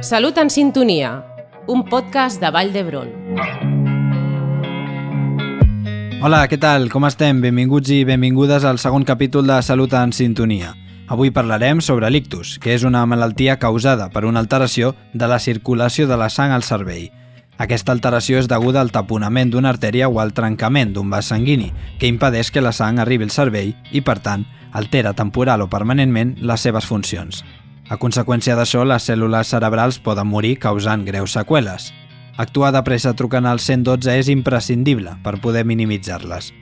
Salut en sintonia, un podcast de Vall d'Hebron. Hola, què tal? Com estem? Benvinguts i benvingudes al segon capítol de Salut en sintonia. Avui parlarem sobre l'ictus, que és una malaltia causada per una alteració de la circulació de la sang al cervell. Aquesta alteració és deguda al taponament d'una artèria o al trencament d'un vas sanguini, que impedeix que la sang arribi al cervell i, per tant, altera temporal o permanentment les seves funcions. A conseqüència d'això, les cèl·lules cerebrals poden morir causant greus seqüeles. Actuar de pressa trucant al 112 és imprescindible per poder minimitzar-les.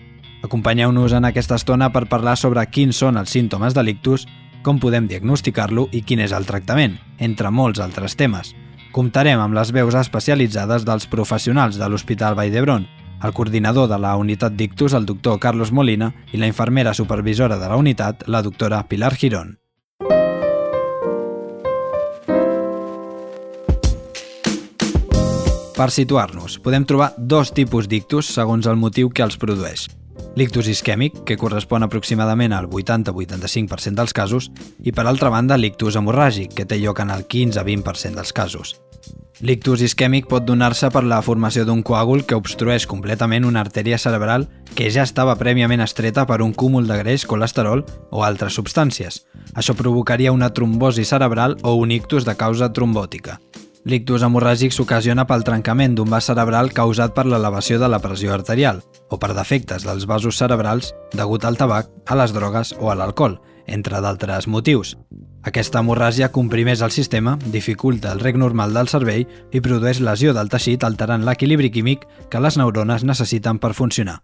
Acompanyeu-nos en aquesta estona per parlar sobre quins són els símptomes de l'ictus, com podem diagnosticar-lo i quin és el tractament, entre molts altres temes. Comptarem amb les veus especialitzades dels professionals de l'Hospital Vall d'Hebron, el coordinador de la unitat d'ictus, el doctor Carlos Molina, i la infermera supervisora de la unitat, la doctora Pilar Girón. Per situar-nos, podem trobar dos tipus d'ictus segons el motiu que els produeix. L'ictus isquèmic, que correspon aproximadament al 80-85% dels casos, i per altra banda l'ictus hemorràgic, que té lloc en el 15-20% dels casos. L'ictus isquèmic pot donar-se per la formació d'un coàgul que obstrueix completament una artèria cerebral que ja estava prèviament estreta per un cúmul de greix, colesterol o altres substàncies. Això provocaria una trombosi cerebral o un ictus de causa trombòtica. L'ictus hemorràgic s'ocasiona pel trencament d'un vas cerebral causat per l'elevació de la pressió arterial o per defectes dels vasos cerebrals degut al tabac, a les drogues o a l'alcohol, entre d'altres motius. Aquesta hemorràgia comprimeix el sistema, dificulta el rec normal del cervell i produeix lesió del teixit alterant l'equilibri químic que les neurones necessiten per funcionar.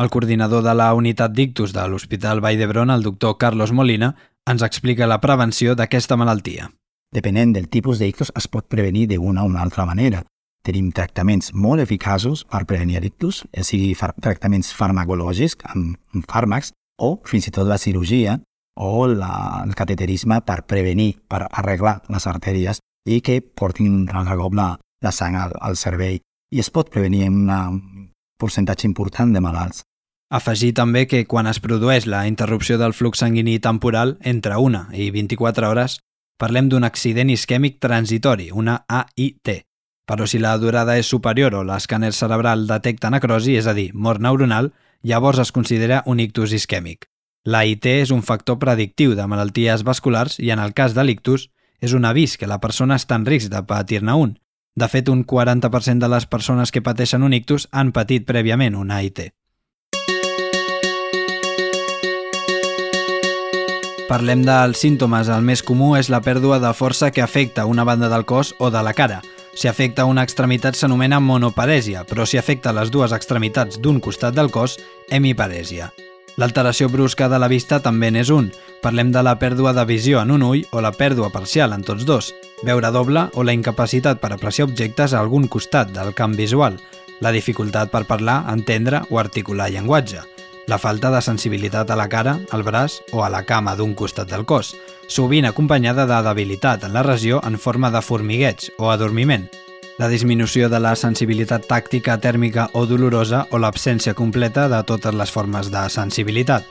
El coordinador de la unitat d'ictus de l'Hospital Vall d'Hebron, el doctor Carlos Molina, ens explica la prevenció d'aquesta malaltia depenent del tipus d'ictus, es pot prevenir d'una o una altra manera. Tenim tractaments molt eficaços per prevenir ictus, ja sigui far tractaments farmacològics amb fàrmacs o fins i tot la cirurgia o la, el cateterisme per prevenir, per arreglar les artèries i que portin a cop la, la sang al, al cervell. I es pot prevenir en un percentatge important de malalts. Afegir també que quan es produeix la interrupció del flux sanguini temporal entre 1 i 24 hores, Parlem d'un accident isquèmic transitori, una AIT. Però si la durada és superior o l'escàner cerebral detecta necrosi, és a dir, mort neuronal, llavors es considera un ictus isquèmic. L'AIT és un factor predictiu de malalties vasculars i en el cas de l'ictus és un avís que la persona està en risc de patir-ne un. De fet, un 40% de les persones que pateixen un ictus han patit prèviament un AIT. Parlem dels símptomes. El més comú és la pèrdua de força que afecta una banda del cos o de la cara. Si afecta una extremitat s'anomena monoparèsia, però si afecta les dues extremitats d'un costat del cos, hemiparèsia. L'alteració brusca de la vista també n'és un. Parlem de la pèrdua de visió en un ull o la pèrdua parcial en tots dos, veure doble o la incapacitat per apreciar objectes a algun costat del camp visual, la dificultat per parlar, entendre o articular llenguatge la falta de sensibilitat a la cara, al braç o a la cama d'un costat del cos, sovint acompanyada de debilitat en la regió en forma de formigueig o adormiment, la disminució de la sensibilitat tàctica, tèrmica o dolorosa o l'absència completa de totes les formes de sensibilitat.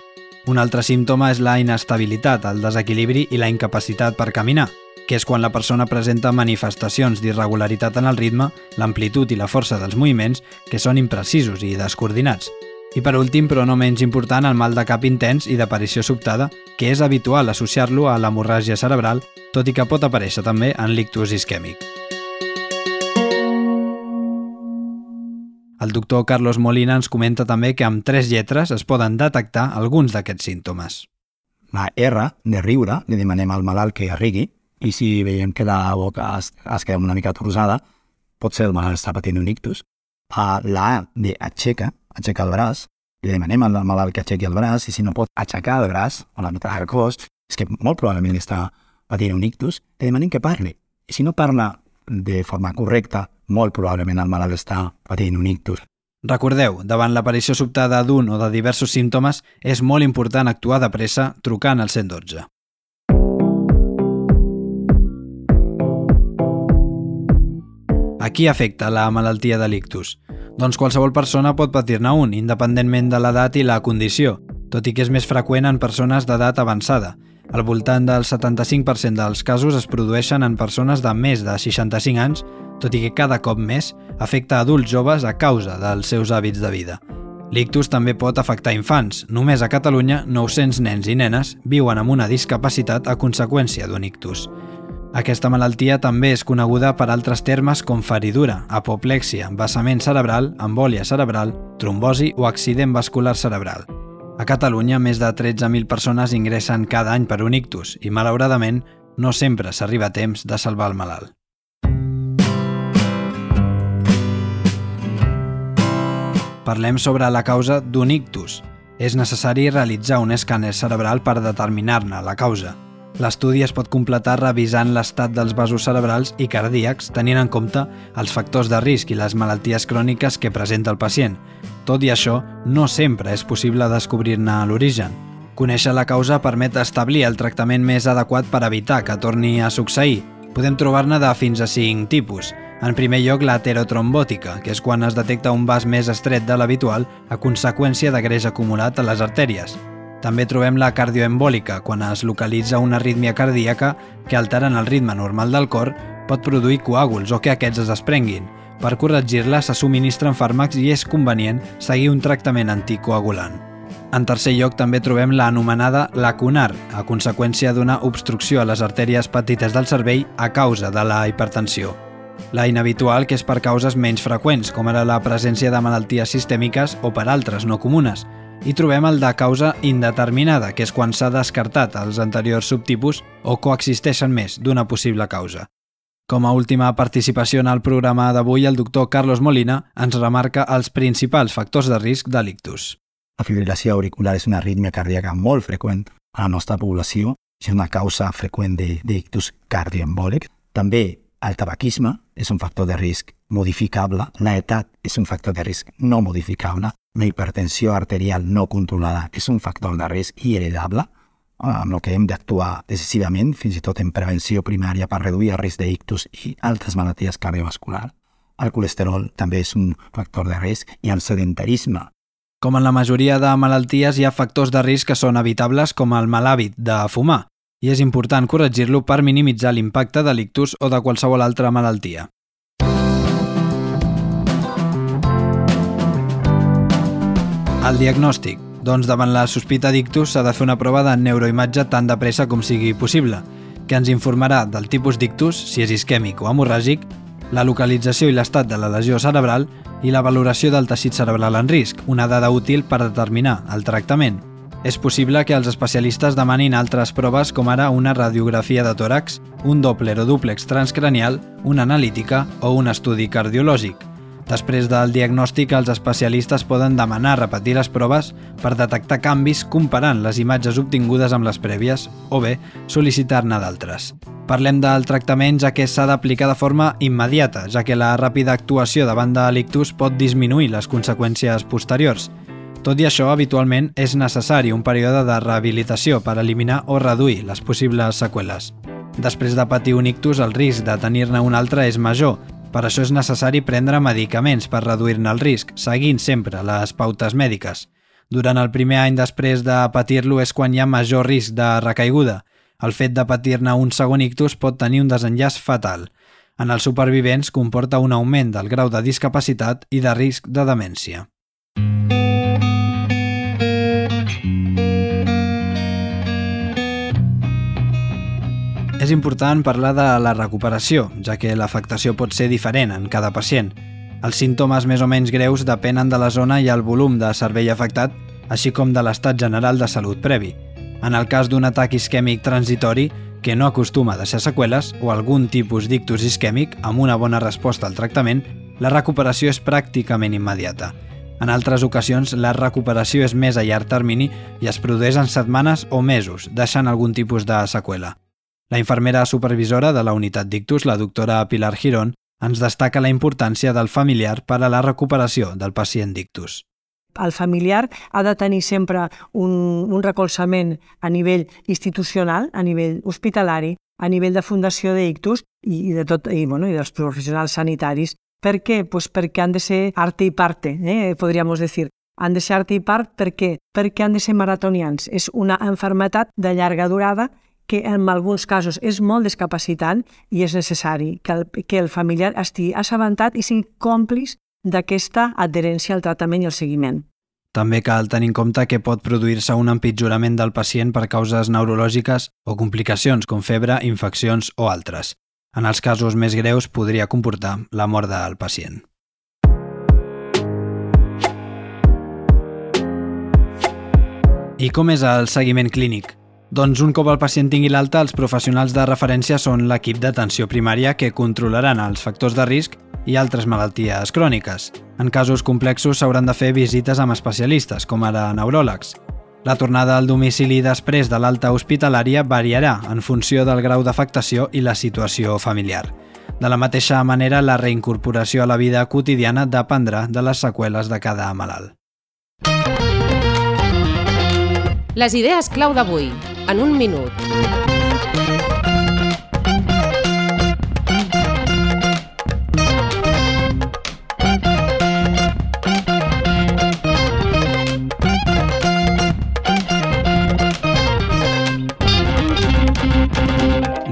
Un altre símptoma és la inestabilitat, el desequilibri i la incapacitat per caminar, que és quan la persona presenta manifestacions d'irregularitat en el ritme, l'amplitud i la força dels moviments que són imprecisos i descoordinats, i per últim, però no menys important, el mal de cap intens i d'aparició sobtada, que és habitual associar-lo a l'hemorràgia cerebral, tot i que pot aparèixer també en l'ictus isquèmic. El doctor Carlos Molina ens comenta també que amb tres lletres es poden detectar alguns d'aquests símptomes. La R, de riure, li demanem al malalt que rigui, i si veiem que la boca es, es queda una mica torsada, pot ser el malalt està patint un ictus. La A, de aixeca, aixecar el braç, li demanem al malalt que aixequi el braç i si no pot aixecar el braç o la meitat del cos, és que molt probablement està patint un ictus, li demanem que parli. I si no parla de forma correcta, molt probablement el malalt està patint un ictus. Recordeu, davant l'aparició sobtada d'un o de diversos símptomes, és molt important actuar de pressa trucant al 112. A qui afecta la malaltia de l'ictus? Doncs qualsevol persona pot patir-ne un, independentment de l'edat i la condició, tot i que és més freqüent en persones d'edat avançada. Al voltant del 75% dels casos es produeixen en persones de més de 65 anys, tot i que cada cop més afecta adults joves a causa dels seus hàbits de vida. L'ictus també pot afectar infants. Només a Catalunya, 900 nens i nenes viuen amb una discapacitat a conseqüència d'un ictus. Aquesta malaltia també és coneguda per altres termes com feridura, apoplexia, vessament cerebral, embòlia cerebral, trombosi o accident vascular cerebral. A Catalunya, més de 13.000 persones ingressen cada any per un ictus i, malauradament, no sempre s'arriba a temps de salvar el malalt. Parlem sobre la causa d'un ictus. És necessari realitzar un escàner cerebral per determinar-ne la causa. L'estudi es pot completar revisant l'estat dels vasos cerebrals i cardíacs tenint en compte els factors de risc i les malalties cròniques que presenta el pacient. Tot i això, no sempre és possible descobrir-ne l'origen. Conèixer la causa permet establir el tractament més adequat per evitar que torni a succeir. Podem trobar-ne de fins a 5 tipus. En primer lloc, la heterotrombòtica, que és quan es detecta un vas més estret de l'habitual a conseqüència de greix acumulat a les artèries. També trobem la cardioembòlica, quan es localitza una arrítmia cardíaca que alteren el ritme normal del cor pot produir coàguls o que aquests es desprenguin. Per corregir-la se subministren fàrmacs i és convenient seguir un tractament anticoagulant. En tercer lloc també trobem la anomenada lacunar, a conseqüència d'una obstrucció a les artèries petites del cervell a causa de la hipertensió. La inhabitual, que és per causes menys freqüents, com ara la presència de malalties sistèmiques o per altres no comunes, i trobem el de causa indeterminada, que és quan s'ha descartat els anteriors subtipus o coexisteixen més d'una possible causa. Com a última participació en el programa d'avui, el doctor Carlos Molina ens remarca els principals factors de risc de l'ictus. La fibrilació auricular és una arrítmia cardíaca molt freqüent a la nostra població, és una causa freqüent d'ictus cardioembòlic. També el tabaquisme és un factor de risc modificable, la edat és un factor de risc no modificable, la hipertensió arterial no controlada és un factor de risc i heredable, amb el que hem d'actuar decisivament, fins i tot en prevenció primària per reduir el risc d'ictus i altres malalties cardiovasculars. El colesterol també és un factor de risc i el sedentarisme. Com en la majoria de malalties, hi ha factors de risc que són evitables com el mal hàbit de fumar, i és important corregir-lo per minimitzar l'impacte de l'ictus o de qualsevol altra malaltia. El diagnòstic. Doncs davant la sospita d'ictus s'ha de fer una prova de neuroimatge tan de pressa com sigui possible, que ens informarà del tipus d'ictus, si és isquèmic o hemorràgic, la localització i l'estat de la lesió cerebral i la valoració del teixit cerebral en risc, una dada útil per determinar el tractament. És possible que els especialistes demanin altres proves com ara una radiografia de tòrax, un doppler o dúplex transcranial, una analítica o un estudi cardiològic. Després del diagnòstic, els especialistes poden demanar repetir les proves per detectar canvis comparant les imatges obtingudes amb les prèvies o bé sol·licitar-ne d'altres. Parlem del tractament ja que s'ha d'aplicar de forma immediata, ja que la ràpida actuació davant de l'ictus pot disminuir les conseqüències posteriors – tot i això, habitualment és necessari un període de rehabilitació per eliminar o reduir les possibles seqüeles. Després de patir un ictus, el risc de tenir-ne un altre és major. Per això és necessari prendre medicaments per reduir-ne el risc, seguint sempre les pautes mèdiques. Durant el primer any després de patir-lo és quan hi ha major risc de recaiguda. El fet de patir-ne un segon ictus pot tenir un desenllaç fatal. En els supervivents comporta un augment del grau de discapacitat i de risc de demència. És important parlar de la recuperació, ja que l'afectació pot ser diferent en cada pacient. Els símptomes més o menys greus depenen de la zona i el volum de cervell afectat, així com de l'estat general de salut previ. En el cas d'un atac isquèmic transitori, que no acostuma a deixar seqüeles, o algun tipus d'ictus isquèmic amb una bona resposta al tractament, la recuperació és pràcticament immediata. En altres ocasions, la recuperació és més a llarg termini i es produeix en setmanes o mesos, deixant algun tipus de seqüela. La infermera supervisora de la unitat d'ictus, la doctora Pilar Girón, ens destaca la importància del familiar per a la recuperació del pacient d'ictus. El familiar ha de tenir sempre un, un recolzament a nivell institucional, a nivell hospitalari, a nivell de fundació d'ictus i, i, de tot, i, bueno, i dels professionals sanitaris. Per què? Pues perquè han de ser arte i parte, eh, podríem dir. Han de ser arte i part per què? Perquè han de ser maratonians. És una enfermetat de llarga durada que en alguns casos és molt discapacitant i és necessari que el, que el familiar estigui assabentat i sigui còmpliç d'aquesta adherència al tractament i al seguiment. També cal tenir en compte que pot produir-se un empitjorament del pacient per causes neurològiques o complicacions com febre, infeccions o altres. En els casos més greus podria comportar la mort del pacient. I com és el seguiment clínic? Doncs un cop el pacient tingui l'alta, els professionals de referència són l'equip d'atenció primària que controlaran els factors de risc i altres malalties cròniques. En casos complexos s'hauran de fer visites amb especialistes, com ara neuròlegs. La tornada al domicili després de l'alta hospitalària variarà en funció del grau d'afectació i la situació familiar. De la mateixa manera, la reincorporació a la vida quotidiana dependrà de les seqüeles de cada malalt. Les idees clau d'avui, en un minut.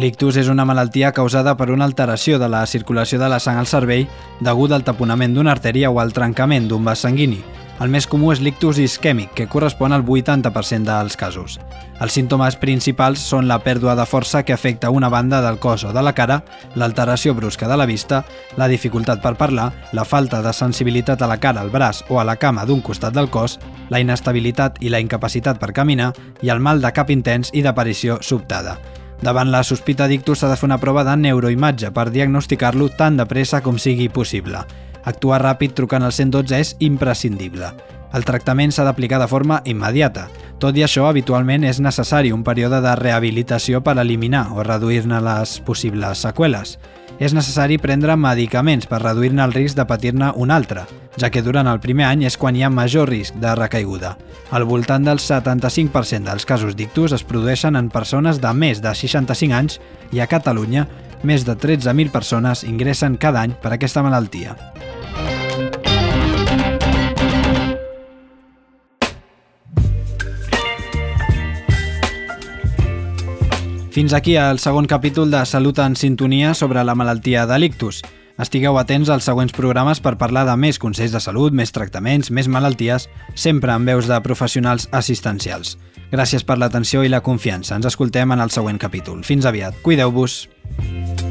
L'ictus és una malaltia causada per una alteració de la circulació de la sang al cervell degut al taponament d'una artèria o al trencament d'un vas sanguini. El més comú és l'ictus isquèmic, que correspon al 80% dels casos. Els símptomes principals són la pèrdua de força que afecta una banda del cos o de la cara, l'alteració brusca de la vista, la dificultat per parlar, la falta de sensibilitat a la cara, al braç o a la cama d'un costat del cos, la inestabilitat i la incapacitat per caminar i el mal de cap intens i d'aparició sobtada. Davant la sospita d'ictus s'ha de fer una prova de neuroimatge per diagnosticar-lo tan de pressa com sigui possible. Actuar ràpid trucant al 112 és imprescindible. El tractament s'ha d'aplicar de forma immediata. Tot i això, habitualment és necessari un període de rehabilitació per eliminar o reduir-ne les possibles seqüeles és necessari prendre medicaments per reduir-ne el risc de patir-ne un altre, ja que durant el primer any és quan hi ha major risc de recaiguda. Al voltant del 75% dels casos d'ictus es produeixen en persones de més de 65 anys i a Catalunya més de 13.000 persones ingressen cada any per aquesta malaltia. Fins aquí el segon capítol de Salut en Sintonia sobre la malaltia de l'ictus. Estigueu atents als següents programes per parlar de més consells de salut, més tractaments, més malalties, sempre amb veus de professionals assistencials. Gràcies per l'atenció i la confiança. Ens escoltem en el següent capítol. Fins aviat. Cuideu-vos. you